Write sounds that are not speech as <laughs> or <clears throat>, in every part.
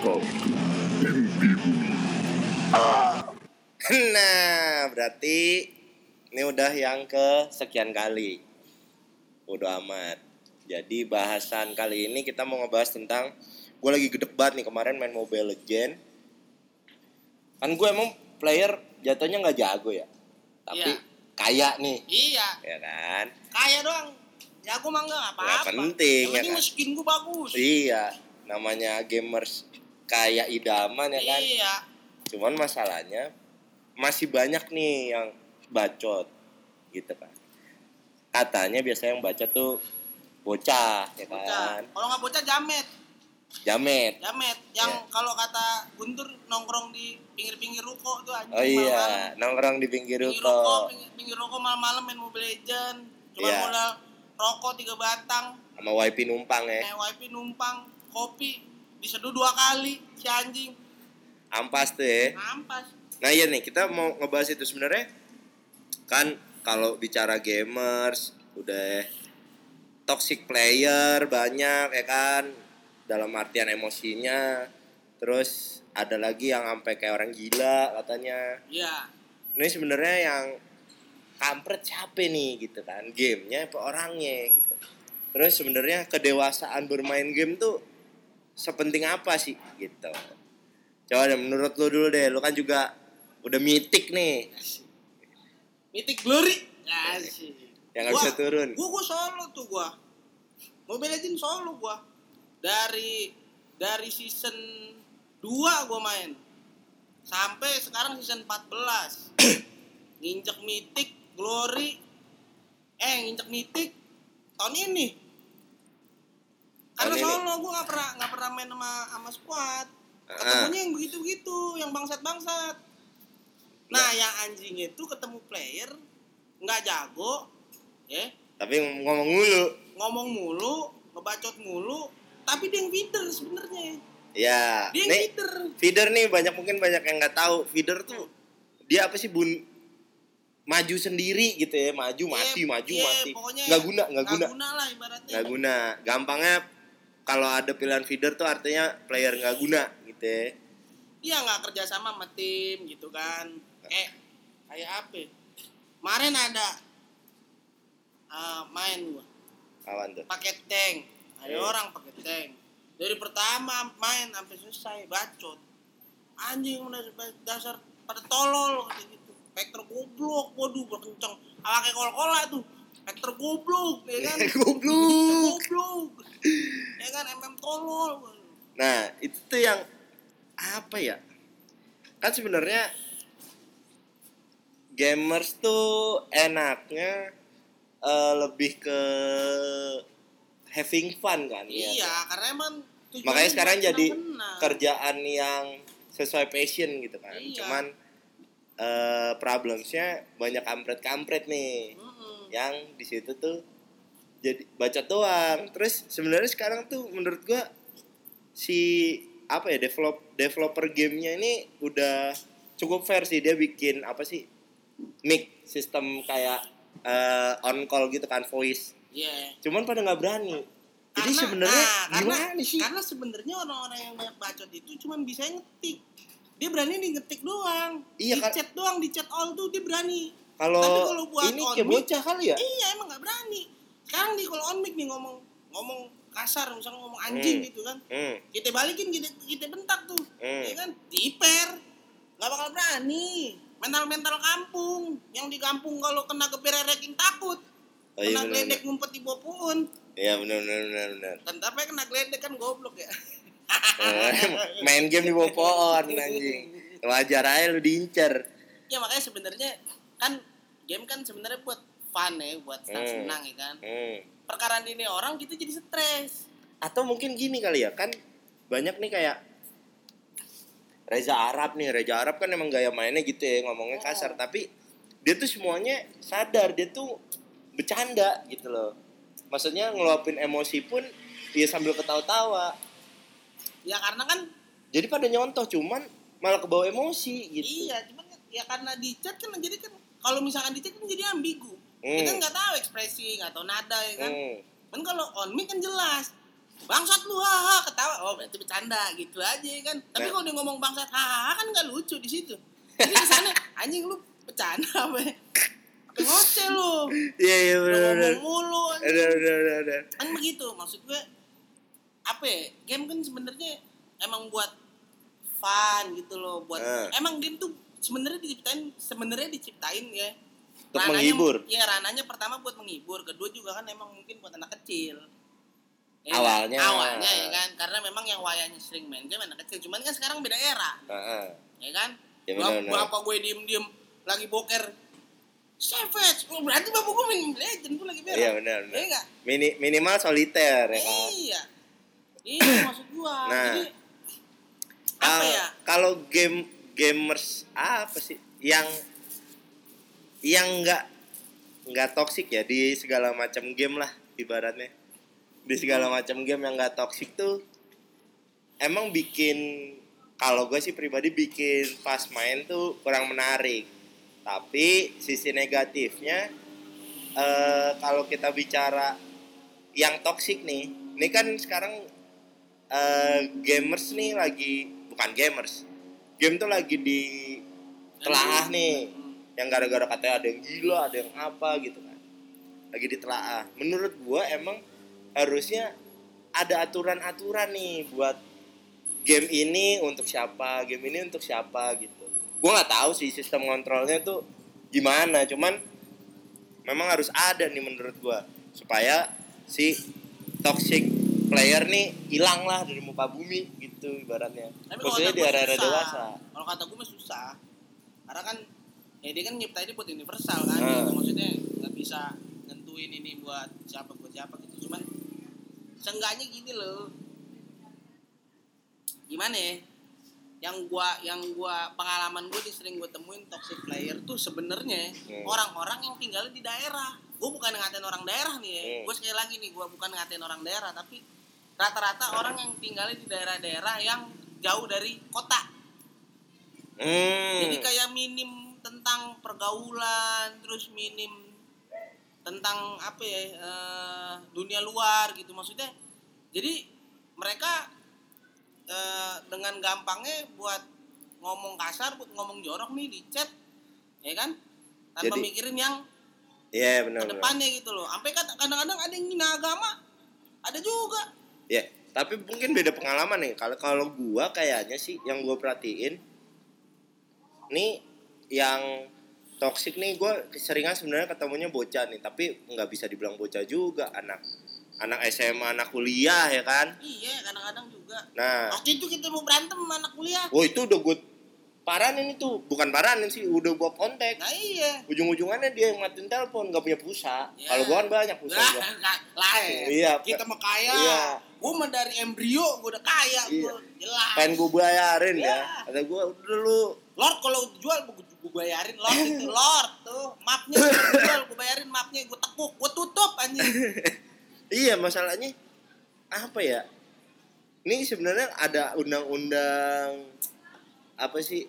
<clears throat> Nah, berarti ini udah yang ke sekian kali. Udah amat. Jadi bahasan kali ini kita mau ngebahas tentang gue lagi gede banget nih kemarin main Mobile Legend. Kan gue emang player jatuhnya nggak jago ya. Tapi Iya. kaya nih, Iya, ya kan? kaya doang. Jago mah enggak apa-apa. Nggak penting, Yang ya penting kan? skin gua bagus. Iya, namanya gamers kaya idaman ya kan. Iya. Cuman masalahnya masih banyak nih yang bacot gitu kan. Katanya biasanya yang baca tuh bocah ya Bocah. kan. Kalau nggak bocah jamet, Jamet. jamet. Yang Iya. kalau kata Guntur nongkrong di pinggir-pinggir ruko tuh Oh iya, malam-malam. nongkrong di pinggir Pinggir ruko, ruko pinggir, pinggir ruko malam-malam main Mobile Legend. Cuma Iya. modal rokok tiga batang, sama wifi numpang ya. naik wifi numpang, kopi diseduh dua kali si anjing. Ampas tuh ya. Nampas. Nah iya nih kita mau ngebahas itu sebenarnya kan kalau bicara gamers udah toxic player banyak ya kan dalam artian emosinya terus ada lagi yang sampai kayak orang gila katanya Iya. ini sebenarnya yang kampret siapa nih gitu kan gamenya apa orangnya gitu terus sebenarnya kedewasaan bermain game tuh sepenting apa sih gitu coba deh menurut lu dulu deh lu kan juga udah mitik nih Mythic Glory. Asik. yang nggak bisa turun Gua gua solo tuh gua. Mobile Legends solo gua. Dari dari season 2 gua main. Sampai sekarang season 14. nginjek Mythic Glory. Eh, nginjek Mythic tahun ini. Karena ini? solo gua nggak pernah nggak pernah main sama sama squad. Ketemunya yang begitu-begitu, yang bangsat-bangsat. Nah, yang anjing itu ketemu player nggak jago, ya tapi ngomong mulu ngomong mulu, ngebacot mulu, tapi dia yang feeder sebenarnya. ya Dia yang nih feeder. feeder nih banyak mungkin banyak yang nggak tahu feeder tuh dia apa sih bun maju sendiri gitu ya maju mati Iya, maju iya, mati nggak guna nggak guna Nggak guna lah ibaratnya. nggak guna gampangnya kalau ada pilihan feeder tuh artinya player nggak guna gitu ya Iya nggak kerja sama sama tim gitu kan. Eh, kayak apa? Kemarin ada eh, main gua kawan tuh pakai tank. Ada Iya. orang pakai tank. Dari pertama main sampai selesai bacot. Anjing udah dasar pada tolol gitu. Vector goblok, waduh berkencang. Kayak kol-kola tuh. Vector goblok, ya kan? <laughs> goblok goblok. Ya kan MM tolol. nah itu tuh yang apa ya kan sebenarnya gamers tuh enaknya eh, lebih ke having fun kan ya Iya, karena emang makanya sekarang jadi senang-senang. kerjaan yang sesuai passion gitu kan Iya. cuman eh problemsnya banyak kampret-kampret nih Mm-mm. Yang di situ tuh jadi baca doang terus sebenarnya sekarang tuh menurut gua si apa ya develop developer gamenya ini udah cukup fair sih dia bikin apa sih mic sistem kayak eh, on call gitu kan voice Iya. cuman pada nggak berani jadi sebenarnya nah, karena- gimana sih Karena sebenarnya orang-orang yang banyak bacot itu cuma bisa ngetik. Dia berani nih ngetik doang. Iya, di kan- chat doang, di chat all tuh dia berani. Kalau ini kayak bocah kali ya Iya, emang nggak berani. Sekarang nih kalau on mic nih ngomong ngomong kasar misalnya ngomong anjing Hmm. gitu kan. hmm, Kita balikin kita kita bentak tuh. Hmm. Ya kan? Diper. Nggak bakal berani. Mental-mental kampung yang di kampung kalau kena keberereking takut. Oh, iya, kena bener, geledek ngumpet di bawah pohon. Iya benar benar benar benar. Dan tapi kena geledek kan goblok ya. Eh, main game di bawah pohon anjing. Wajar aja lu diincer. ya makanya sebenarnya kan game kan sebenarnya buat fun ya, buat senang Hmm. senang ya kan. Hmm. Perkara ini orang kita jadi stres. Atau mungkin gini kali ya kan banyak nih kayak Reza Arab nih Reza Arab kan emang gaya mainnya gitu ya ngomongnya kasar tapi dia tuh semuanya sadar dia tuh bercanda gitu loh maksudnya ngeluapin emosi pun dia sambil ketawa-tawa Ya karena kan jadi pada nyontoh cuman malah kebawa emosi gitu iya, cuman ya karena di chat kan jadi kan kalau misalkan di chat kan jadi ambigu. Hmm. Kita nggak tahu ekspresi, nggak tahu nada ya kan. Hmm. Kan kalau on mic kan jelas. bangsat lu haha ketawa oh berarti bercanda gitu aja kan tapi Nah. kalau dia ngomong bangsat haha kan nggak lucu di situ jadi di sana <laughs> anjing lu bercanda apa ngoceh lu Iya iya benar benar. mulu ada. kan begitu maksud gue apa ya game kan sebenarnya emang buat fun gitu loh buat Ah. emang game tuh sebenarnya diciptain sebenarnya diciptain ya Untuk Ranahnya- menghibur. Iya, ranahnya pertama buat menghibur, kedua juga kan emang mungkin buat anak kecil. Ya Awalnya. kan? awalnya ya kan, karena memang yang wayanya sering main game anak kecil, cuman kan sekarang beda era, Heeh. ya kan? Ya, Bap- benar-benar. Bapak gue diem-diem lagi boker, savage, oh, berarti bapak gue main legend tuh lagi berak. Iya benar Iya benar. nggak? Mini minimal soliter ya kan. Iya, itu maksud gua. Nah. Jadi apa ya? Kalau game gamers apa sih? Yang yang nggak nggak toksik ya di segala macam game lah ibaratnya. Di segala macam game yang nggak toksik tuh emang bikin kalau gue sih pribadi bikin pas main tuh kurang menarik. Tapi sisi negatifnya eh kalau kita bicara yang toksik nih ini kan sekarang eh gamers nih lagi bukan gamers game tuh lagi di telaah nih. Yang gara-gara katanya ada yang gila ada yang apa gitu kan. Lagi ditelaah menurut gua emang harusnya ada aturan-aturan nih buat game ini untuk siapa game ini untuk siapa gitu. Gua nggak tahu sih sistem kontrolnya tuh gimana cuman memang harus ada nih menurut gua supaya si toxic player nih hilang lah dari muka bumi gitu ibaratnya Tapi kalau khususnya di susah. dewasa Kalau kata gue mah susah. Karena kan ya dia kan nyiptain buat universal kan Ah. gitu. Maksudnya nggak bisa nentuin ini buat siapa buat siapa gitu. Cuman seenggaknya gini loh. Gimana ya? Yang gua yang gua pengalaman gue sering gue temuin toxic player tuh sebenarnya Hmm. orang-orang yang tinggal di daerah. Gue bukan ngatain orang daerah nih ya. Hmm. Gue sekali lagi nih gue bukan ngatain orang daerah tapi rata-rata orang yang tinggal di daerah-daerah yang jauh dari kota. Hmm. Jadi kayak minim tentang pergaulan, terus minim tentang apa ya eh, dunia luar gitu maksudnya. Jadi mereka eh, dengan gampangnya buat ngomong kasar, buat ngomong jorok nih di chat, ya kan? Tanpa Jadi- mikirin yang Iya benar benar. ke depannya gitu loh. Sampai kadang-kadang ada yang ngina agama, ada juga. Ya, tapi mungkin beda pengalaman nih. Kalau kalau gua kayaknya sih yang gua perhatiin nih yang toxic nih gua keseringan sebenarnya ketemunya bocah nih, tapi nggak bisa dibilang bocah juga anak anak SMA, anak kuliah ya kan. Iya, kadang-kadang juga. Nah, Waktu itu kita mau berantem sama anak kuliah. oh itu udah gue paranin itu, bukan paranin sih, udah gua kontak. Nah iya. Ujung-ujungannya dia yang matiin telepon, nggak punya pulsa. Ya. Kalau gua kan banyak pulsa gua. ya. Iya, Kita mah kaya. Iya. Gue mah dari embrio, gue udah kaya. Iya. Gua jelas. Pengen gue bayarin ya. Iya. Kata gua udah lu Lord kalau jual gue bayarin Lord itu Lord tuh mapnya gua jual gue bayarin mapnya gue tekuk gue tutup anjing <laughs> Iya masalahnya apa ya? Ini sebenarnya ada undang-undang apa sih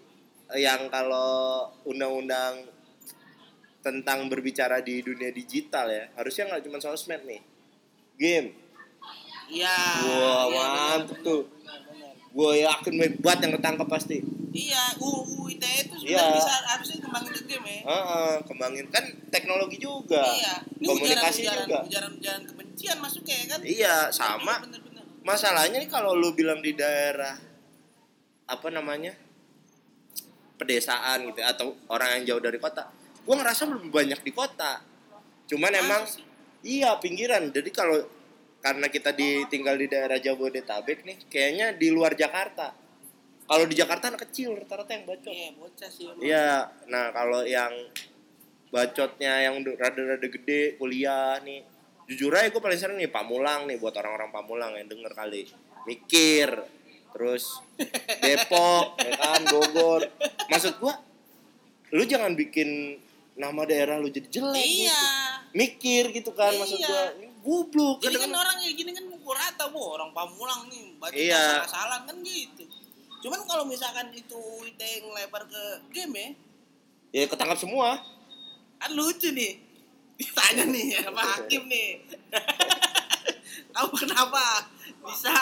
yang kalau undang-undang tentang berbicara di dunia digital ya harusnya nggak cuma sosmed nih. Game. Iya. Wah iya, mantep tuh. Gue yakin banyak banget yang ketangkep pasti. Iya UU ITE itu sebenarnya Iya. bisa harusnya kembangin ke game ya. Heeh, kembangin. Kan teknologi juga. Iya ini komunikasi ujaran juga. ujaran ujaran kebencian masuknya ya kan? Iya sama. Bener, bener, bener. masalahnya nih kalau lu bilang di daerah apa namanya pedesaan gitu atau orang yang jauh dari kota. Gua ngerasa lebih banyak di kota. Cuman Masa emang sih? iya pinggiran. Jadi kalau karena kita di tinggal di daerah Jabodetabek nih kayaknya di luar Jakarta. Kalau di Jakarta anak kecil rata-rata yang bacot. Iya bocah sih iya nah kalau yang bacotnya yang rada-rada gede kuliah nih. Jujur aja gue paling sering nih Pamulang nih buat orang-orang Pamulang yang denger kali. Mikir terus Depok <laughs> ya kan Bogor. Maksud gua lu jangan bikin nama daerah lu jadi jelek iya. gitu. mikir gitu kan maksud Iya. gua. Ini goblok jadi kan orang kayak gini kan pukul rata bu orang pamulang nih baca Iya. salah kan gitu. Cuman kalau misalkan itu ITE ngelebar ke game ya? Ya ketangkap semua. Kan lucu nih. Ditanya nih sama <laughs> hakim nih. <laughs> Tahu kenapa bisa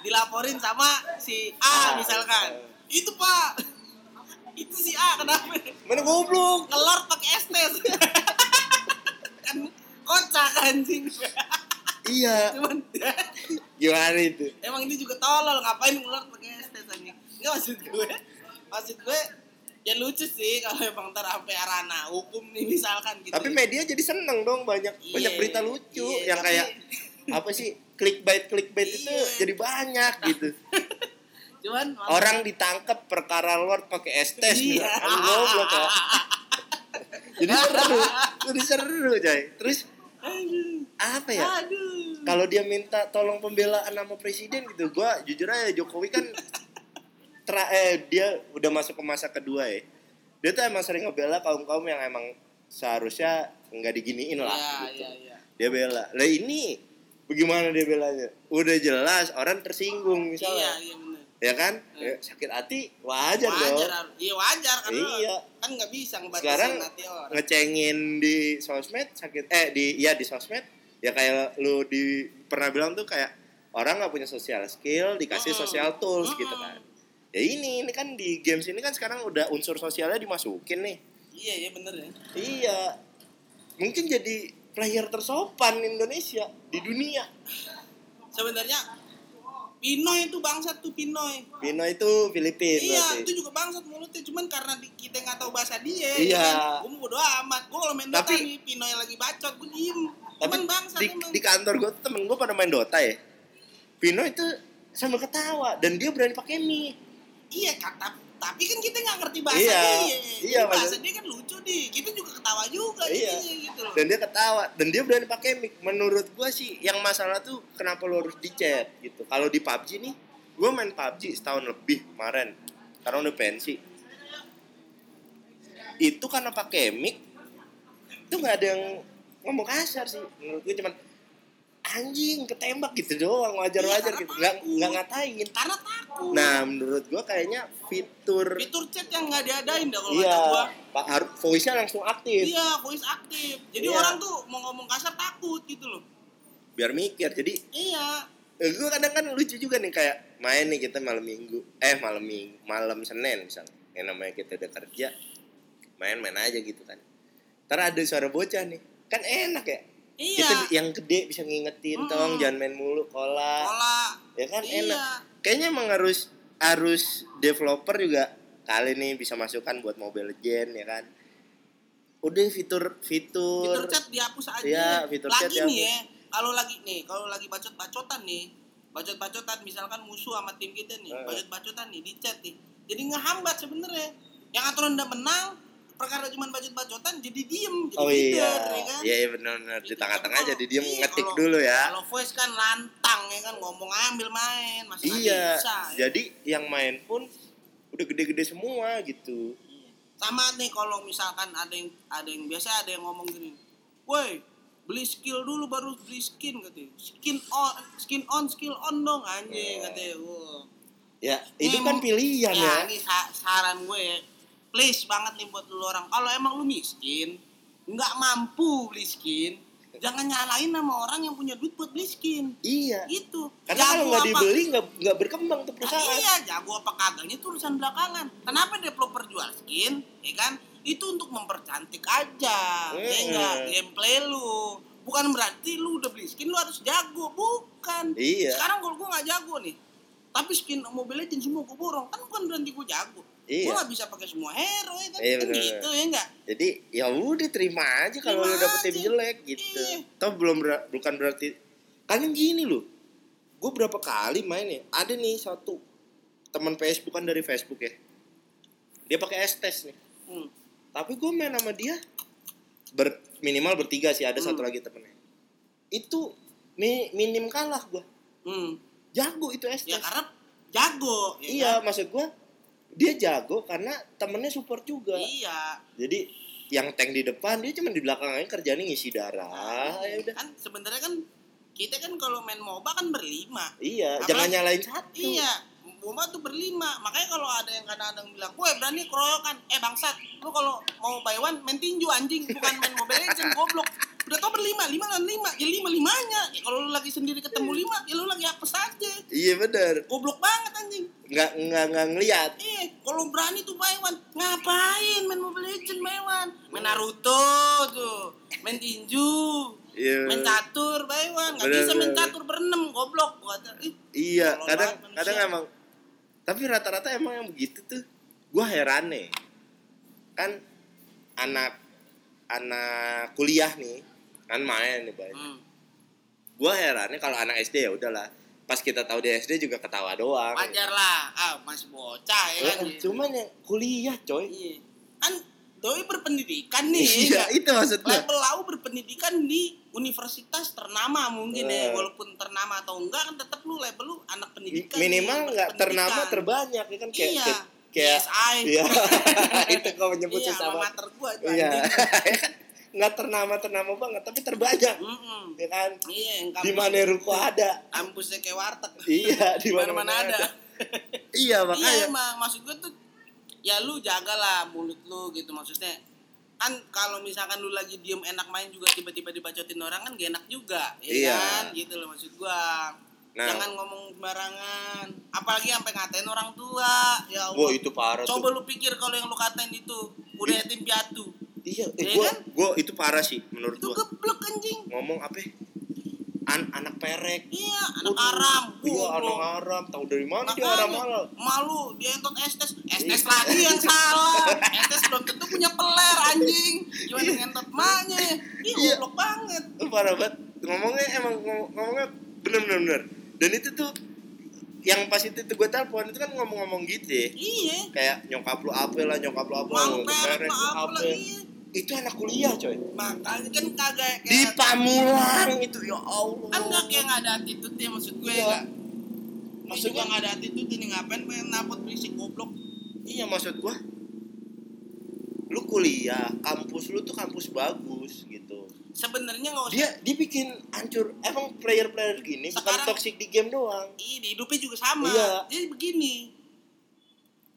dilaporin sama si Ah, A misalkan. Itu Pak. Itu si A kenapa? Mana goblok? Ngelor pakai estes. <laughs> kan kocak anjing. Iya. Cuman Gimana itu? emang ini juga tolol ngapain ngelor pakai estes anjing. Enggak maksud gue. Maksud gue ya lucu sih kalau emang ntar sampai arana hukum nih misalkan gitu. Tapi media jadi seneng dong banyak Iya, banyak berita lucu iya, yang tapi- kayak apa sih clickbait clickbait itu Iya. jadi banyak gitu. <laughs> Cuman maksud- Orang ditangkap perkara Lord pakai estes gitu. Iya. Kan goblok ya. <laughs> Jadi seru, jadi seru coy. Terus Aduh. apa ya? Kalau dia minta tolong pembelaan sama presiden gitu, gua jujur aja Jokowi kan tra eh dia udah masuk ke masa kedua ya. Dia tuh emang sering ngebela kaum-kaum yang emang seharusnya nggak diginiin lah Iya, gitu. iya, iya. Dia bela. Lah ini bagaimana dia belanya? Udah jelas orang tersinggung Iya, misalnya. iya benar. Ya kan? Hmm. Ya, sakit hati wajar, Wajar, dong. iya wajar karena Iya. kan nggak bisa ngebatasin Sekarang hati orang. ngecengin di sosmed sakit eh di ya di sosmed ya kayak lu di pernah bilang tuh kayak orang nggak punya social skill dikasih Mm-mm. social tools Mm-mm. gitu kan ya ini ini kan di games ini kan sekarang udah unsur sosialnya dimasukin nih Iya, iya bener ya. iya mungkin jadi player tersopan Indonesia di dunia Sebenarnya Pinoy itu bangsat tuh Pinoy. Pino itu Filipina iya, berarti. itu juga bangsat mulutnya. Cuman karena di- kita nggak tahu bahasa dia. Iya. ya Kan? Gue mau bodo amat. Gue kalau main Dota Tapi- nih, Pinoy lagi bacot, gue diem. tapi Cuman bangsat di, emang. di kantor gue tuh temen gue pada main Dota ya Pino itu sambil ketawa dan dia berani pakai mic Iya, kata tapi kan kita nggak ngerti bahasa Iya, dia. iya, bahasa maksud- dia kan lucu nih. Kita juga ketawa juga Iya. jadinya gitu loh. dan dia ketawa dan dia berani pakai mic menurut gua sih yang masalah tuh kenapa lo harus di chat gitu kalau di PUBG nih gua main PUBG setahun lebih kemarin karena udah pensi itu karena pakai mic itu nggak ada yang ngomong kasar sih menurut gue cuman anjing ketembak gitu doang wajar-wajar Iya, gitu nggak nggak ngatain Karena takut. nah menurut gua kayaknya fitur fitur chat yang nggak diadain dah kalau iya kata gua. pak harus voice nya langsung aktif Iya, voice aktif. Jadi Iya. orang tuh mau ngomong kasar takut gitu loh. biar mikir jadi Iya. Eh, gue kadang kan lucu juga nih kayak main nih kita malam minggu eh malam minggu malam senin misalnya yang namanya kita udah kerja main-main aja gitu kan ntar ada suara bocah nih kan enak ya Iya. kita yang gede bisa ngingetin Mm-mm. tong jangan main mulu kola Pola. ya kan Iya. enak kayaknya emang harus harus developer juga kali nih bisa masukkan buat Mobile Legend ya kan udah fitur fitur, Fitur chat dihapus aja. Iya, fitur chat lagi nih dihapus. ya. Kalau lagi nih, kalau lagi bacot-bacotan nih. Bacot-bacotan misalkan musuh sama tim kita nih. Heeh. Bacot-bacotan nih di chat nih. Jadi ngehambat sebenarnya. Yang aturan udah menang, perkara cuma bacot-bacotan jadi diem, jadi oh leader, iya ya kan? iya iya benar-benar di tengah-tengah Kalau- jadi dia iya, ngetik kalau- dulu ya Kalau voice kan lantang ya kan ngomong ambil main, masih Iya, bisa. ya. jadi yang main pun udah gede-gede semua gitu. sama nih kalau misalkan ada yang ada yang biasa ada yang ngomong gini woi beli skill dulu baru beli skin katanya skin on skin on skill on dong anjing Oh. katanya Wah. Ya, itu Ini kan pilihan ya. ini sa- saran gue ya. Please banget nih buat lu orang kalau emang lu miskin nggak mampu beli skin jangan nyalain sama orang yang punya duit buat beli skin Iya. itu Karena kalau nggak dibeli nggak nggak berkembang tuh Nah, perusahaan. iya, jago apa kagaknya itu urusan belakangan. Kenapa developer jual skin? Ya kan? Itu untuk mempercantik aja. Ya Hmm. enggak gameplay lu. Bukan berarti lu udah beli skin lu harus jago, bukan. Iya. Sekarang kalau gua nggak jago nih, tapi skin Mobile Legends semua gua borong, kan bukan berarti gua jago. Iya. Gua nggak bisa pakai semua hero ya kan? Iya, kan bener. gitu ya enggak? Jadi ya udah terima aja kalau lu dapet tim jelek gitu. Iya. Toh belum ber- bukan berarti kan yang gini loh. Gue berapa kali main ya? Ada nih satu teman PS bukan dari Facebook ya. Dia pakai S-Test nih. Hmm. Tapi gue main sama dia ber, minimal bertiga sih, ada Hmm. satu lagi temennya. Itu mi, minim kalah gue. Hmm. Jago itu S-Test. Ya karena jago. ya iya, kan? maksud gue dia jago karena temennya support juga. Iya. Jadi yang tank di depan dia cuma di belakang aja kerjanya ngisi darah. ya udah. kan sebenarnya kan kita kan kalau main MOBA kan berlima. Iya, Apalagi- jangan nyalain satu. Iya, MOBA tuh berlima. Makanya kalau ada yang kadang-kadang bilang, "Woi, berani keroyokan." Eh, bangsat, lu kalau mau buy one main tinju anjing, bukan main Mobile Legends goblok. Udah tau berlima lima lawan lima. Ya lima limanya. Ya, kalau lu lagi sendiri ketemu lima ya lu lagi apa saja Iya bener. goblok banget anjing. Nggak nggak nggak ngeliat. eh kalau berani tuh Baywan ngapain main Mobile Legend Baywan main Naruto tuh. Main tinju Iya. main catur Baywan nggak Bener, bisa main catur berenam goblok. Gua Iya, kadang kadang emang tapi rata-rata emang yang begitu tuh gua heran nih. Kan anak anak kuliah nih kan main nih, Bay. hmm. Gua herannya kalau anak SD ya udahlah. Pas kita tahu di SD juga ketawa doang. wajar lah ah masih bocah ya kan Cuman yang kuliah, coy. iya kan doi berpendidikan nih <laughs> Iya, ya. itu maksudnya. Label lau berpendidikan di universitas ternama mungkin Eh. ya walaupun ternama atau enggak kan tetap lu label lu anak pendidikan Minimal nih, nggak berpendidikan. ternama terbanyak ya kan kayak iya kayak, kayak ISI iya <laughs> itu kau menyebut iya sesama sama mater gua itu iya. <laughs> nggak ternama ternama banget tapi terbanyak Mm-mm. ya kan? Iya di mana ruko ada. Kampusnya kayak warteg. Iya di mana mana ada. iya <laughs> iya makanya. Emang. Maksud gua tuh ya lu jagalah mulut lu gitu maksudnya. Kan kalau misalkan lu lagi diem enak main juga tiba-tiba dibacotin orang kan gak enak juga. Ya Iya. kan? Gitu loh maksud gua. Nah. jangan ngomong sembarangan. Apalagi sampai ngatain orang tua. Ya Allah. Wah itu parah coba tuh. lu pikir kalau yang lu katain itu udah yatim piatu Iya, eh, Iya gua, kan? gua itu parah sih menurut itu gua. geblek anjing Ngomong apa? An anak perek. iya anak Waduh, aram Iya, anak haram. Tahu dari mana dia Makanya, haram halal? malu dia entot estes estes Iya. lagi yang <laughs> salah estes belum tentu punya peler anjing gimana Iya. ngentot maknya <laughs> Ih, Iya. goblok banget Itu parah banget. Ngomongnya emang ngom- ngomongnya bener-bener bener. Dan itu tuh yang pas itu tuh gue telepon itu kan ngomong-ngomong gitu ya. iya Kayak nyokap lu apa lah, nyokap lu apa, malu lu perek lu apa apa. Itu anak kuliah coy. makanya kan kagak Di Pamulang itu ya Allah. kan nggak kayak nggak ada attitude ya maksud gue Iya. nggak Maksud gue nggak ada attitude ini ngapain pengen napot berisik goblok Iya maksud gua lu kuliah, kampus lu tuh kampus bagus gitu. sebenarnya nggak usah Dia dia bikin hancur emang player-player gini bukan Sekarang- toxic di game doang. Ih, di hidupnya juga sama Iya. jadi begini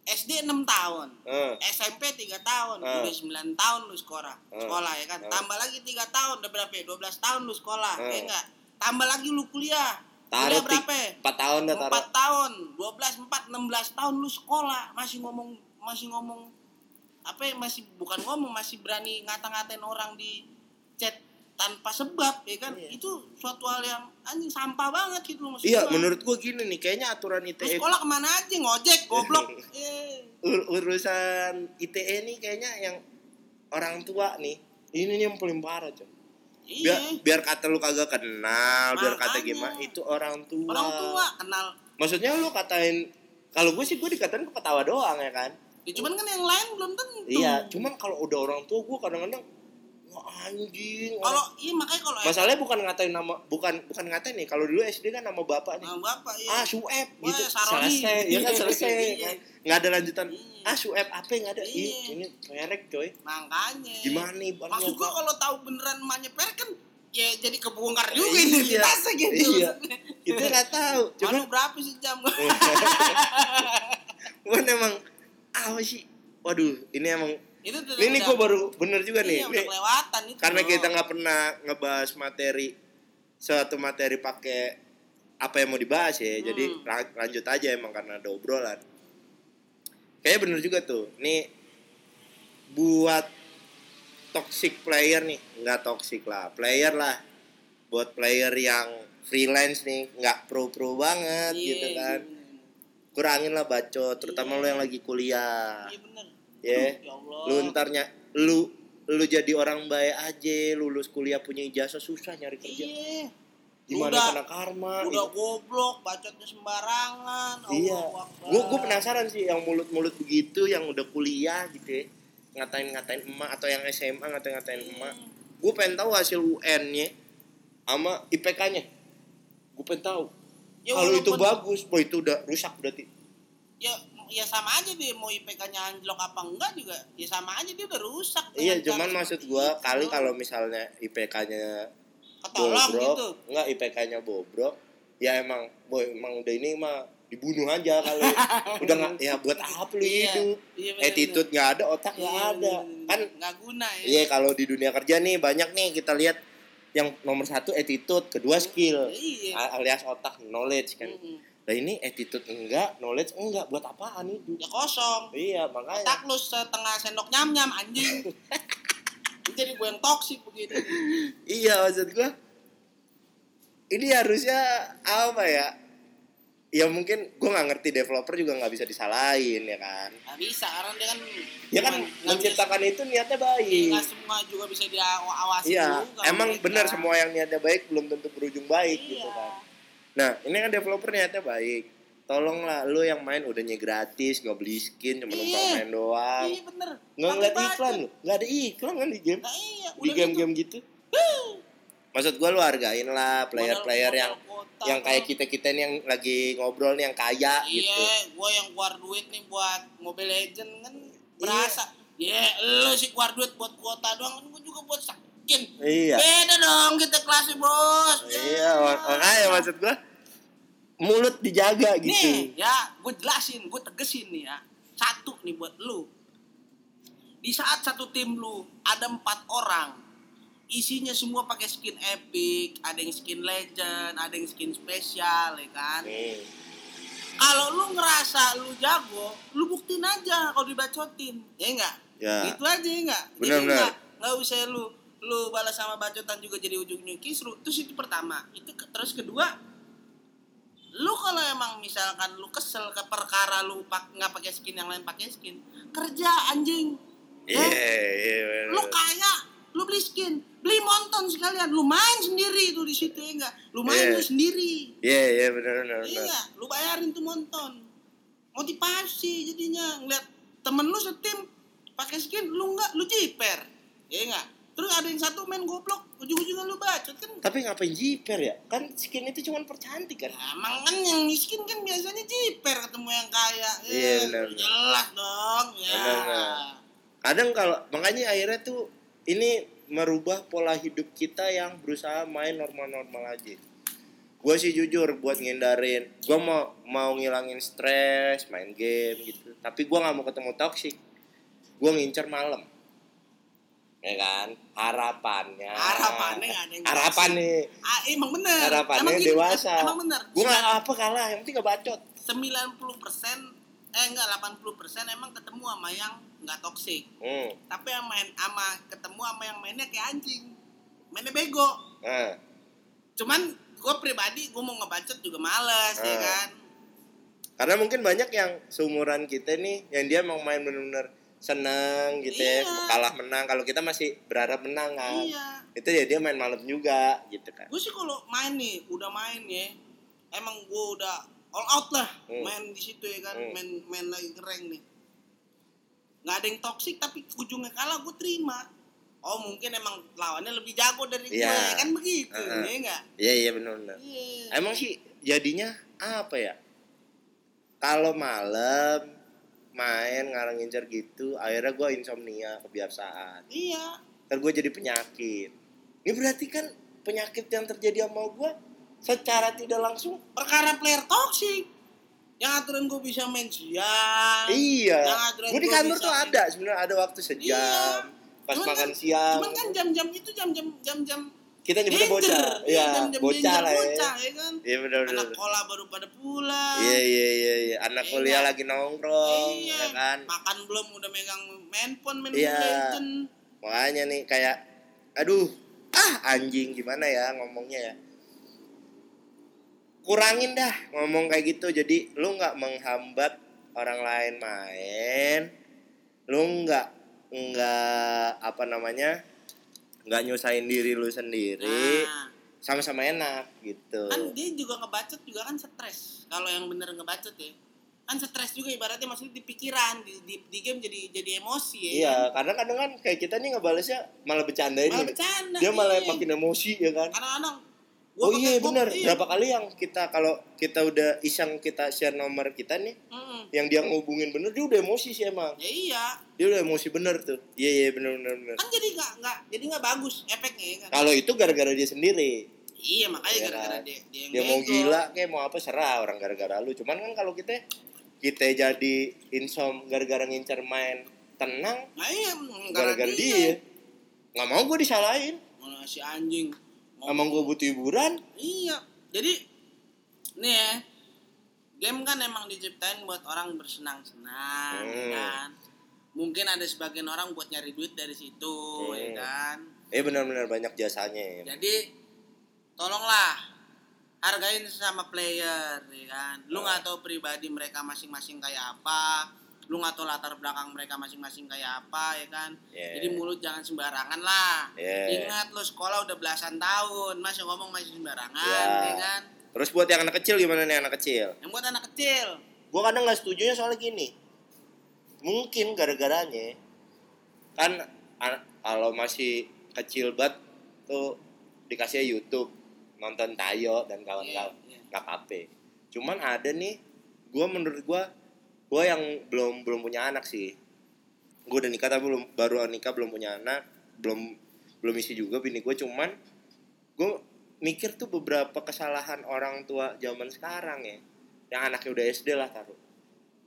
SD 6 tahun Eh, SMP 3 tahun Ah. udah 9 tahun lu sekolah Ah. sekolah ya kan Ah. tambah lagi 3 tahun udah berapa ya 12 tahun lu sekolah Ah. ya enggak tambah lagi lu kuliah taruh kuliah berapa ya? 4 tahun dah taruh. 4 tahun 12 4 16 tahun lu sekolah masih ngomong masih ngomong apa ya masih bukan ngomong masih berani ngata-ngatain orang di chat tanpa sebab ya kan Iya. itu suatu hal yang anjing sampah banget gitu loh maksud Iya, menurut gua gini nih, kayaknya aturan Lu ITE sekolah ke mana aja ngojek goblok eh. <laughs> ur- urusan ITE nih kayaknya yang orang tua nih. Ini nih yang paling parah, coy. Biar, iya biar kata lu kagak kenal, biar kata Makanya. gimana, itu orang tua. orang tua kenal Maksudnya lu katain kalau gue sih gue dikatain ketawa doang ya kan. ya, cuman kan yang lain belum tentu Iya, cuman kalau udah orang tua gue kadang-kadang anjing. kalau iya makanya kalau Masalahnya bukan ngatain nama bukan bukan ngatain nih. Kalau dulu SD kan nama bapak nih. Nah, bapak iya Ah, Sueb Wah, gitu. Saroni. Selesai, ya kan selesai. Iya. kan. Nggak ada lanjutan. Iya. Ah, Sueb apa nggak ada? Ih, Iya. ini perek coy. makanya Gimana nih Bang maksud gua kalau tahu beneran emaknya perek kan ya jadi kebongkar juga Iya. identitasnya gitu Iya. Kita nggak tahu. Cuma berapa sih jam? <laughs> cuman emang apa sih? Waduh, ini emang itu tuh ini gue baru bener juga nih. iya, Ini- kelewatan itu. karena kita nggak pernah ngebahas materi suatu materi pakai apa yang mau dibahas ya jadi Hmm. la- lanjut aja emang karena ada obrolan kayaknya bener juga tuh nih buat toxic player nih nggak toxic lah player lah buat player yang freelance nih nggak pro pro banget Iya, gitu kan iya, kurangin lah bacot terutama Iya. lo yang lagi kuliah Iya bener. Ya Ya Allah. lu ntarnya lu lu jadi orang baik aja lulus kuliah punya ijazah susah nyari kerja Iya. gimana Udah- kena karma Udah gitu. goblok, bacotnya sembarangan. iya gua gua penasaran sih yang mulut-mulut begitu yang udah kuliah gitu ya ngatain-ngatain emak atau yang SMA ngatain-ngatain Hmm. emak gua pengen tahu hasil UN-nya sama IPK-nya gua pengen tahu Ya, kalau itu bagus boy itu udah rusak berarti Ya ya sama aja dia mau IPK-nya anjlok apa enggak juga. Ya sama aja dia udah rusak. iya cuman maksud gua itu. kali kalau misalnya IPK-nya ketolong bobrok gitu. enggak IPK-nya bobrok ya emang boy emang udah ini mah dibunuh aja kalau <laughs> udah nggak ya buat apa lu Iya, hidup iya bener-bener. attitude nggak ada otak nggak Iya, ada kan nggak guna ya. iya kalau di dunia kerja nih banyak nih kita lihat yang nomor satu attitude kedua skill Iya. Alias otak knowledge kan Mm-mm. Nah ini attitude enggak knowledge enggak buat apaan itu Ya kosong. iya makanya Otak lu setengah sendok nyam-nyam anjing. <laughs> Jadi gue yang toksik begini. iya maksud gua ini harusnya apa ya ya mungkin gua nggak ngerti developer juga nggak bisa disalahin ya kan Gak bisa karena dia kan ya kan nggak bisa- menciptakan itu niatnya Iya, baik nggak semua juga bisa diawasi iya juga emang benar semua yang niatnya baik belum tentu berujung baik Iya. gitu kan nah ini kan developer niatnya baik. Tolonglah lu yang main udahnya gratis nggak beli skin cuma Iya. numpang main doang. Iya bener. nggak ngeliat iklan lu nggak ada iklan kan di game? Nah, iya, di game-game gitu. maksud gua lu hargain lah player-player yang yang kayak kita kita nih yang lagi ngobrol nih yang kaya Iya, gitu gue yang keluar duit nih buat Mobile Legend kan berasa. Iya, lu sih keluar duit buat kuota doang, kan gue juga buat skin. iya Beda dong kita kelasnya bos. Ya. iya mak- makanya maksud gua mulut dijaga gitu Nih, ya, gue jelasin, gue tegesin nih ya. Satu nih buat lu. Di saat satu tim lu ada empat orang, isinya semua pakai skin epic, ada yang skin legend, ada yang skin spesial, ya kan? Hmm. Kalau lu ngerasa lu jago, lu buktiin aja kalau dibacotin, ya enggak? Ya. Gitu aja ya enggak? Benar, Jadi enggak, enggak usah lu lu balas sama bacotan juga jadi ujungnya kisru. Terus itu pertama. Itu ke- terus kedua, lu kalau emang misalkan lu kesel ke perkara lu pak nggak pakai skin yang lain pakai skin, kerja anjing. iya Ya, iya bener. lu kaya, lu beli skin, beli monton sekalian, lu main sendiri tuh di situ ya enggak? Lu main Iya. lu sendiri. iya iya benar benar benar. Iya, lu bayarin tuh monton. Motivasi jadinya ngeliat temen lu setim pakai skin, lu enggak, lu jiper. Iya enggak? Terus ada yang satu main goblok, ujung-ujungnya lu bacot kan. Tapi ngapain jiper ya? Kan skin itu cuma percantik kan. Ya, emang kan yang miskin kan biasanya jiper ketemu yang kaya. Ya, Iya, benar, benar. Jelas dong. Ya. Benar. Kadang kalau makanya akhirnya tuh ini merubah pola hidup kita yang berusaha main normal-normal aja. Gue sih jujur buat ngindarin, gue mau mau ngilangin stres, main game gitu. Tapi gue nggak mau ketemu toxic. Gue ngincer malam. Ya kan? Harapannya. Harapannya nggak ada yang Harapan nih. Ah, emang bener. Harapannya emang gini, dewasa. Emang bener. Gue nggak apa kalah, yang penting gak bacot. 90% eh enggak 80% emang ketemu sama yang enggak toksik. Hmm. tapi yang main ama ketemu sama yang mainnya kayak anjing mainnya bego Nah. cuman gue pribadi gue mau ngebacot juga males ya Ah. kan Karena mungkin banyak yang seumuran kita nih yang dia mau main bener-bener seneng gitu ya, Iya. kalah menang. Kalau kita masih berharap menang kan. iya Itu ya dia main malam juga gitu kan. gue sih kalau main nih udah main ya emang gue udah all out lah Hmm. main di situ ya kan Hmm. main main lagi keren nih nggak ada yang toksik tapi ujungnya kalah gue terima oh mungkin emang lawannya lebih jago dari gue Iya. ya kan begitu Heeh. ya enggak Iya iya benar-benar. iya Emang sih jadinya apa ya? Kalau malam main ngarang ngincer gitu, akhirnya gue insomnia kebiasaan. iya Ntar gue jadi penyakit. Ini berarti kan penyakit yang terjadi sama gue secara tidak langsung perkara player toxic yang aturan gue bisa main siang Iya. Gue di kantor tuh ada sebenarnya ada waktu sejam. Iya. Pas Cuman makan kan- siang. cuman kan jam-jam itu jam-jam jam-jam kita nyebutnya bocah. Iya, jam-jam bocah lah ya. bocah ya kan Iya benar benar. anak sekolah baru pada pulang Iya iya iya iya. Anak Iya. kuliah lagi nongkrong, Iya. ya kan. makan belum udah megang handphone main Iya. Legend Makanya nih kayak aduh, ah anjing gimana ya ngomongnya ya. Kurangin dah ngomong kayak gitu. Jadi lu nggak menghambat orang lain main. Lu nggak nggak apa namanya? Nggak nyusahin diri lu sendiri. nah, Sama-sama enak gitu. kan dia juga ngebacot juga kan stres kalau yang bener ngebacot ya kan stres juga ibaratnya maksudnya di pikiran di, di, di game jadi jadi emosi ya Iya, karena kadang kan kayak kita nih ngebalesnya malah bercandain. malah bercanda Dia malah iya. makin emosi ya kan. kadang-kadang gua pakai- iya benar. iya. Berapa kali yang kita kalau kita udah iseng kita share nomor kita nih, Mm-mm. yang dia ngubungin bener dia udah emosi sih emang. ya iya Dia udah emosi bener tuh. Iya iya bener bener bener. kan jadi nggak nggak jadi nggak bagus efeknya ya kan Kalau itu gara-gara dia sendiri. iya makanya Iya gara-gara kan? dia dia yang Dia mau gila kayak mau apa serah orang gara-gara lu. Cuman kan kalau kita kita jadi insom gara-gara ngincer main tenang nah iya gara-gara gara-gara dia. Nggak mau gue disalahin. Mana si anjing Emang gue butuh hiburan? Iya. Jadi nih ya, game kan emang diciptain buat orang bersenang-senang, ya Hmm. kan. Mungkin ada sebagian orang buat nyari duit dari situ, ya Hmm. kan. Eh benar-benar banyak jasanya ya. Jadi tolonglah hargain sama player, ya kan. Lu Hmm. nggak tahu pribadi mereka masing-masing kayak apa. Lu nggak tahu latar belakang mereka masing-masing kayak apa, ya kan. Yeah. Jadi mulut jangan sembarangan lah. Yeah. Ingat lu sekolah udah belasan tahun, masih ngomong masih sembarangan, Yeah. ya kan. Terus buat yang anak kecil gimana nih anak kecil? Yang buat anak kecil. Gue kadang nggak setuju soalnya gini. Mungkin gara-garanya kan an- kalau masih kecil banget tuh dikasih YouTube nonton Tayo dan kawan-kawan nggak apa Cuman ada nih, gue menurut gue, gue yang belum belum punya anak sih. Gue udah nikah tapi belum baru nikah belum punya anak, belum belum isi juga bini gue cuman gue mikir tuh beberapa kesalahan orang tua zaman sekarang ya yang anaknya udah SD lah taruh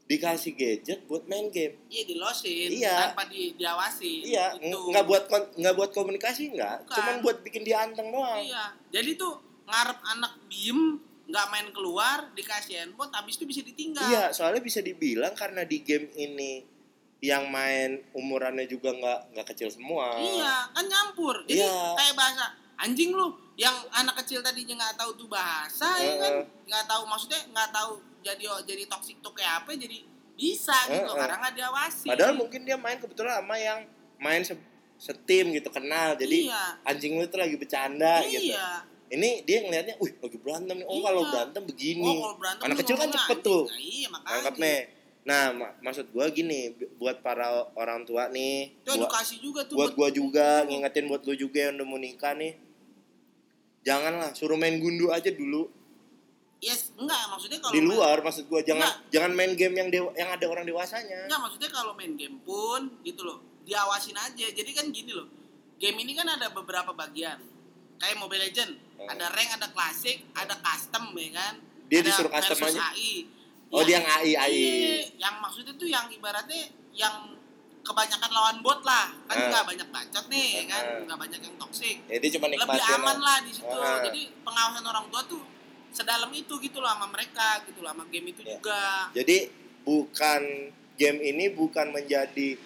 dikasih gadget buat main game Iya dilosin Iya. tanpa di, diawasi. iya Itu. ng- nggak buat nggak buat komunikasi nggak cuman buat bikin dia anteng doang Iya. Jadi tuh ngarep anak diem nggak main keluar dikasih handphone habis itu bisa ditinggal. iya soalnya bisa dibilang karena di game ini yang main umurannya juga nggak nggak kecil semua Iya, kan nyampur. Jadi Iya. kayak bahasa anjing lu yang anak kecil tadinya nggak tahu tuh bahasa ya kan, nggak tahu maksudnya nggak tahu jadi jadi toksik tuh kayak apa jadi bisa gitu Heeh. karena nggak diawasi. padahal mungkin dia main kebetulan sama yang main se setim gitu kenal jadi Iya. anjing lu tuh lagi bercanda gitu Iya. Ini dia ngelihatnya, wih lagi berantem nih. Oh kalau Iya. berantem begini. Oh, kalau berantem Anak kecil kan cepet tuh. Nah, iya makanya. Nangkepnya. Nah, ma- maksud gua gini, bu- buat para orang tua nih, Itu buat, edukasi juga tuh buat gua juga Iya. ngingetin buat lu juga yang udah mau nikah nih. Janganlah suruh main gundu aja dulu Yes, enggak maksudnya kalau di main- luar maksud gua jangan Enggak. jangan main game yang dewa, yang ada orang dewasanya. Enggak, maksudnya kalau main game pun gitu loh, diawasin aja. Jadi kan gini loh. Game ini kan ada beberapa bagian. Kayak Mobile Legend, Hmm. ada rank, ada klasik, ada custom ya kan. Dia Ada disuruh custom aja? AI. Oh, dia yang AI, AI. Iya, yang maksudnya tuh yang ibaratnya yang kebanyakan lawan bot lah. Kan Hmm. nggak banyak bacot nih kan, Hmm. nggak banyak yang toksik. Jadi cuma Lebih aman lah di situ. Ah. Jadi pengawasan orang tua tuh sedalam itu gitu loh sama mereka gitu loh sama game itu Ya. juga. Jadi bukan game ini bukan menjadi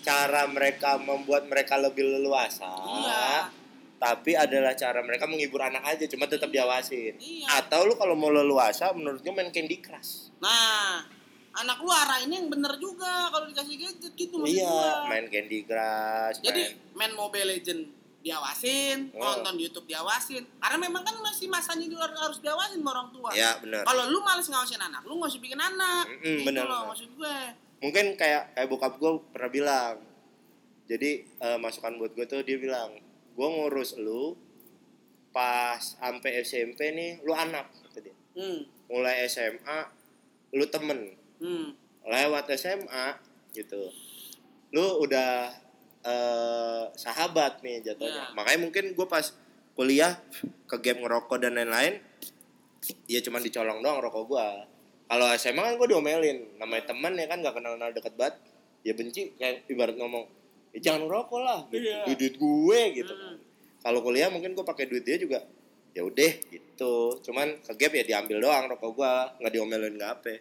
cara mereka membuat mereka lebih leluasa. Iya. Tapi adalah cara mereka menghibur anak aja, cuma tetap diawasin. Iya. Atau lu kalau mau leluasa menurut gue main Candy Crush. Nah, anak lu arahinnya yang bener juga kalau dikasih gadget gitu maksud iya, gua. main Candy Crush. Jadi main- main Mobile Legend diawasin, Oh. nonton YouTube diawasin. Karena memang kan masih masanya di luar harus diawasin sama orang tua. ya benar. Kalau lu males ngawasin anak, lu nggak usah bikin anak. Mm-mm, gitu bener, loh bener. maksud gue. Mungkin kayak kayak bokap gue pernah bilang. Jadi eh, masukan buat gue tuh dia bilang, gue ngurus lu pas sampai SMP nih, lu anak dia. Hmm. mulai SMA lu temen Hmm. lewat SMA gitu lu udah eh sahabat nih jatuhnya Ya. makanya mungkin gue pas kuliah ke game ngerokok dan lain-lain ya cuman dicolong doang rokok gue kalau SMA kan gue diomelin namanya teman ya kan nggak kenal kenal deket banget ya benci kayak ibarat ngomong "Eh, jangan ngerokok lah gitu. Iya. duit, duit gue gitu Hmm. kalau kuliah mungkin gue pakai duit dia juga ya udah gitu cuman ke gap ya diambil doang rokok gue nggak diomelin nggak apa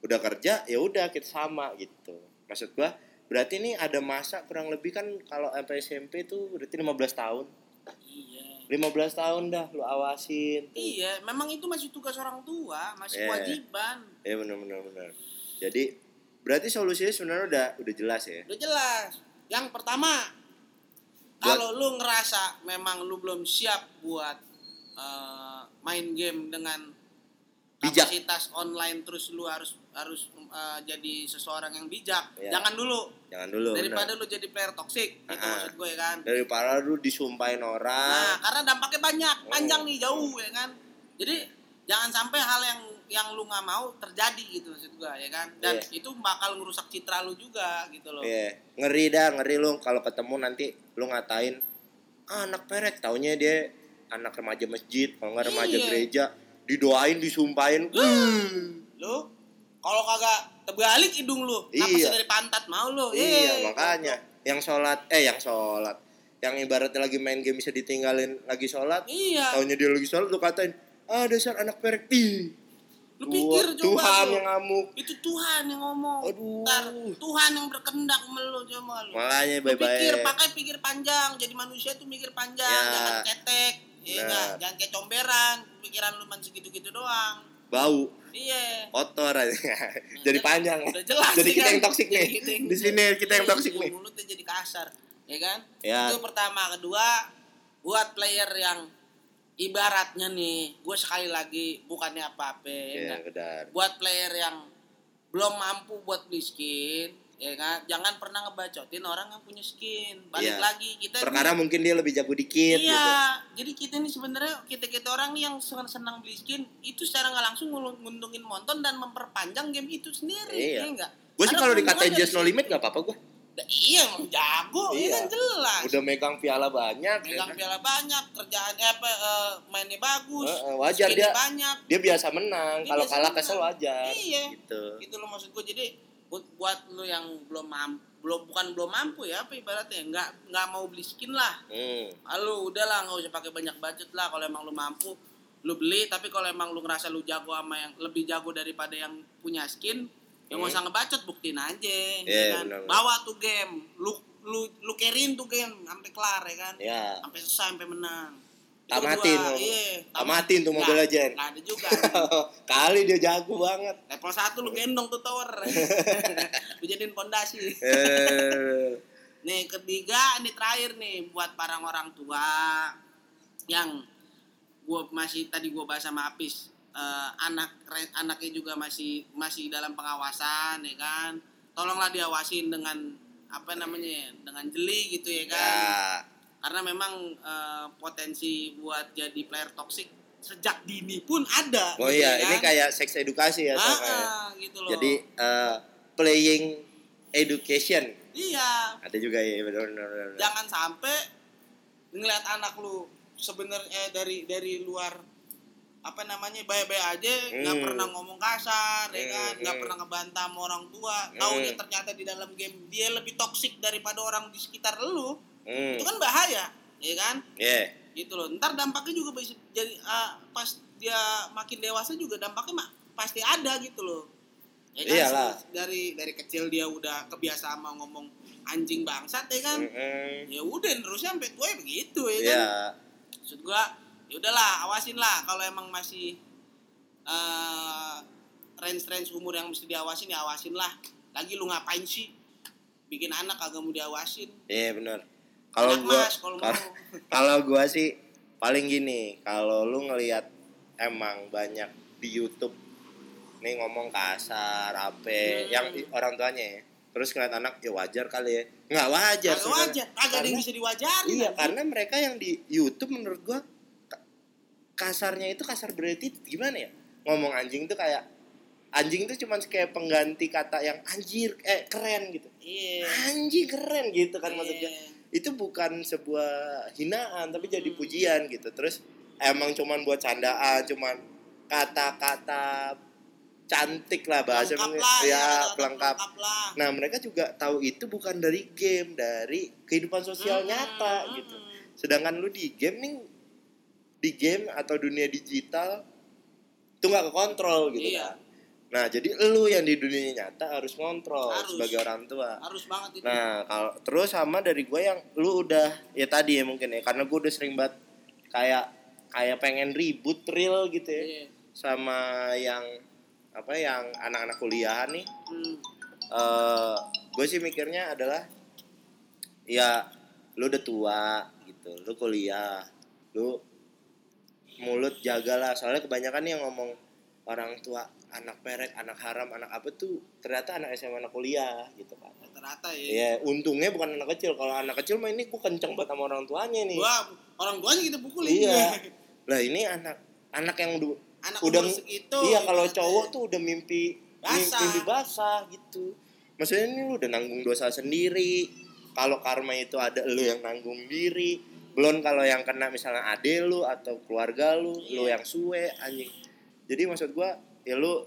udah kerja ya udah kita sama gitu maksud gue berarti ini ada masa kurang lebih kan kalau sampai SMP tuh berarti 15 tahun Iya. 15 tahun dah lu awasin tuh. Iya, memang itu masih tugas orang tua, masih Iya. kewajiban. ya benar benar benar jadi berarti solusinya sebenarnya udah udah jelas ya Udah jelas. Yang pertama, kalau lu ngerasa memang lu belum siap buat eh, main game dengan Bijak. kapasitas online terus lu harus harus eh, jadi seseorang yang bijak. Iya. Jangan dulu. jangan dulu Daripada benar. lu jadi player toxic, itu Ah. maksud gue ya kan. daripada lu disumpahin Nah, orang karena dampaknya banyak, Oh. panjang nih, jauh ya kan. Jadi jangan sampai hal yang yang lu nggak mau terjadi gitu maksud gue ya kan. Dan Iya. itu bakal ngerusak citra lu juga gitu loh. Iya, ngeri dah, ngeri lu kalau ketemu nanti lu ngatain ah, anak perek, taunya dia anak remaja masjid, kalau nggak remaja Iya. gereja, didoain, disumpahin. Hmm. Lu kalau kagak terbalik hidung lu, Iya. dari pantat mau lu. Iya, Yeay. makanya yang sholat, eh yang sholat, yang ibaratnya lagi main game bisa ditinggalin lagi sholat Iya. taunya dia lagi sholat lu katain ah dasar anak perek ih Lu pikir coba Tuhan lu. yang ngamuk Itu Tuhan yang ngomong. Aduh. Ntar Tuhan yang berkendak sama lu coba lu. makanya Lu pikir pakai pikir panjang. Jadi manusia tuh mikir panjang, Ya. jangan ketek. Iya Nah. enggak? Jangan kayak comberan. Pikiran lu man segitu-gitu doang. bau Iya. kotor aja <laughs> jadi panjang Udah jelas jadi kita kan? yang toksik nih yang- di sini kita yang Iya, toksik nih Mulutnya jadi kasar, ya kan? Ya. Itu pertama, kedua buat player yang ibaratnya nih, gue sekali lagi bukannya apa-apa, ya Iya buat player yang belum mampu buat beli skin, ya kan? Jangan pernah ngebacotin orang yang punya skin. Balik Iya. lagi kita perkara nih- mungkin dia lebih jago dikit gitu Iya, jadi kita nih sebenarnya kita kita orang nih yang senang senang beli skin itu secara nggak langsung nguntungin monton dan memperpanjang game itu sendiri, Iya. ya enggak? gue sih kalau dikatain just no limit gak apa-apa gue iya emang jago, Iya. ya kan jelas. udah megang piala banyak ya Megang kan? piala banyak, kerjaannya apa eh, mainnya bagus. Heeh, wajar skinnya dia. banyak. dia biasa menang Dia kalau biasa kalah menang. kesel wajar Iya. gitu Gitu loh maksud gue. Jadi buat, buat lu yang belum mampu belum bukan belum mampu ya apa ibaratnya nggak nggak mau beli skin lah hmm. Halo, udahlah nggak usah pakai banyak budget lah kalau emang lu mampu lu beli tapi kalau emang lu ngerasa lu jago sama yang lebih jago daripada yang punya skin yang nggak Hmm. usah ngebacot buktiin aja Iya, ya kan? benar, benar. bawa tuh game lu lu lu carryin tuh game sampai kelar ya kan? Ya sampai selesai sampai menang. Tamatin gua, iya Tamatin. Tuh Mobile Nggak, Legend. nggak ada juga. <laughs> Kali dia jago banget. Level 1 lu gendong tuh tower <laughs> <laughs> lu jadiin pondasi. Eh. Nih ketiga ini terakhir nih buat para orang tua yang gua masih tadi gua bahas sama Apis eh, anak anaknya juga masih masih dalam pengawasan ya kan? Tolonglah diawasin dengan apa namanya ya, dengan jeli gitu ya kan? Ya. Karena memang eh, potensi buat jadi player toxic sejak dini pun ada oh gitu iya ya ini kan? kayak sex edukasi ya Ah, ya. ah, gitu loh. Jadi eh, playing education. Iya. Ada juga ya benar benar jangan sampai ngeliat anak lu sebenarnya eh, dari dari luar apa namanya baik-baik aja nggak Hmm. pernah ngomong kasar ya kan Hmm, nggak hmm. pernah ngebantah sama orang tua Hmm. taunya ternyata di dalam game dia lebih toksik daripada orang di sekitar lu hmm. itu kan bahaya ya kan yeah. gitu loh ntar dampaknya juga bisa jadi ah, pas dia makin dewasa juga dampaknya mak pasti ada gitu loh ya kan Iyalah. dari dari kecil dia udah kebiasaan mau ngomong anjing bangsat ya kan Mm-mm. ya udah terusnya sampai tua ya begitu ya kan Iya. maksud gua ya udahlah awasin lah kalau emang masih eh range range umur yang mesti diawasin ya awasin lah lagi lu ngapain sih bikin anak kagak mau diawasin Iya benar. Kalau gua <laughs> kalau gua sih paling gini, kalau lu ngelihat emang banyak di YouTube nih ngomong kasar, apa Hmm. yang orang tuanya ya. Terus ngeliat anak ya wajar kali ya. Nggak wajar. sebenarnya. wajar kagak ada yang bisa diwajarin Iya, anjing. karena mereka yang di YouTube menurut gua kasarnya itu kasar berarti gimana ya? Ngomong anjing tuh kayak anjing tuh cuman kayak pengganti kata yang anjir eh keren gitu. iya Anjing keren gitu kan maksudnya Iya. itu bukan sebuah hinaan tapi jadi Hmm. pujian gitu terus emang cuman buat candaan cuman kata-kata cantik lah bahasa Pelengkap lah ya kata-kata pelengkap lah nah mereka juga tahu itu bukan dari game dari kehidupan sosial Hmm, nyata gitu hmm. sedangkan lu di game nih di game atau dunia digital itu nggak kekontrol gitu Iya. kan nah jadi lu yang di dunia nyata harus ngontrol Harus. sebagai orang tua harus banget itu Nah, kalau terus sama dari gue yang lu udah ya tadi ya mungkin ya karena gue udah sering banget kayak kayak pengen ribut real gitu ya Iya. sama yang apa yang anak-anak kuliahan nih. Hmm. eh gue sih mikirnya adalah ya lu udah tua gitu, lu kuliah, lu mulut jagalah soalnya kebanyakan yang ngomong orang tua anak perek, anak haram, anak apa tuh ternyata anak SMA anak kuliah gitu kan. rata-rata ya Iya, untungnya bukan anak kecil. Kalau anak kecil mah ini gue kenceng banget sama orang tuanya nih. gua orang tuanya kita pukulin Iya. <laughs> Lah ini anak anak yang du- anak udah segitu iya kalau ibaratnya. cowok tuh udah mimpi Basah. mimpi basah gitu. Maksudnya ini lu udah nanggung dosa sendiri. Kalau karma itu ada lu yang nanggung diri. Belum kalau yang kena misalnya ade lu atau keluarga lu, lu Iya. yang suwe anjing. Jadi maksud gua ya lu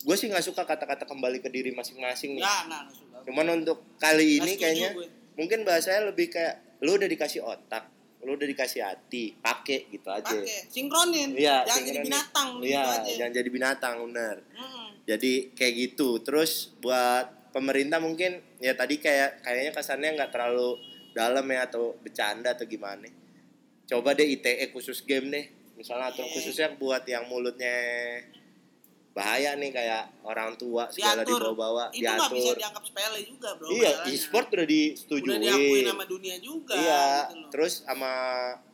gue sih nggak suka kata-kata kembali ke diri masing-masing nih. Nggak, nggak suka. Cuman untuk kali ini kayaknya gue. mungkin bahasanya lebih kayak lu udah dikasih otak lu udah dikasih hati pakai gitu aja pakai sinkronin Iya, jangan jadi sinkronin. binatang gitu iya aja jangan jadi binatang bener Mm-mm. jadi kayak gitu terus buat pemerintah mungkin ya tadi kayak kayaknya kesannya nggak terlalu dalam ya atau bercanda atau gimana coba deh ITE khusus game deh misalnya atau Iya. khususnya buat yang mulutnya bahaya nih kayak orang tua segala diatur dibawa-bawa itu nggak bisa diatur dianggap sepele juga bro iya e-sport udah disetujuin udah diakui nama dunia juga iya gitu loh. terus sama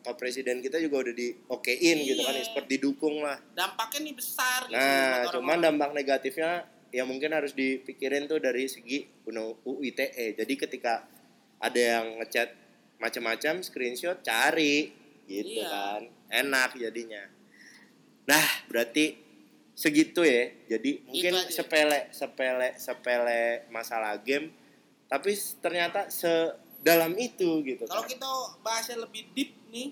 pak presiden kita juga udah di okein gitu kan Iya. e-sport didukung lah dampaknya nih besar gitu Nah, cuman orang-orang. dampak negatifnya ya mungkin harus dipikirin tuh dari segi undang UU ITE. Jadi ketika ada yang ngechat macam-macam screenshot cari gitu Iya. kan. Enak jadinya. Nah, berarti segitu ya. Jadi mungkin aja. sepele sepele sepele masalah game tapi ternyata sedalam itu gitu kalau kan. kita bahasnya lebih deep nih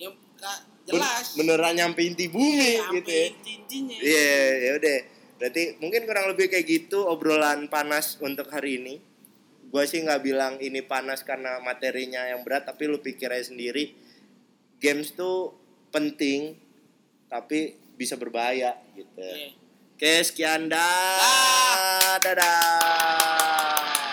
yang jelas beneran nyampe inti bumi Sampai gitu ya. Iya, ya udah. Berarti mungkin kurang lebih kayak gitu obrolan panas untuk hari ini. Gua sih nggak bilang ini panas karena materinya yang berat, tapi lu pikir aja sendiri. Games tuh penting, tapi bisa berbahaya gitu. Iya. Oke, sekian dah. Dadah.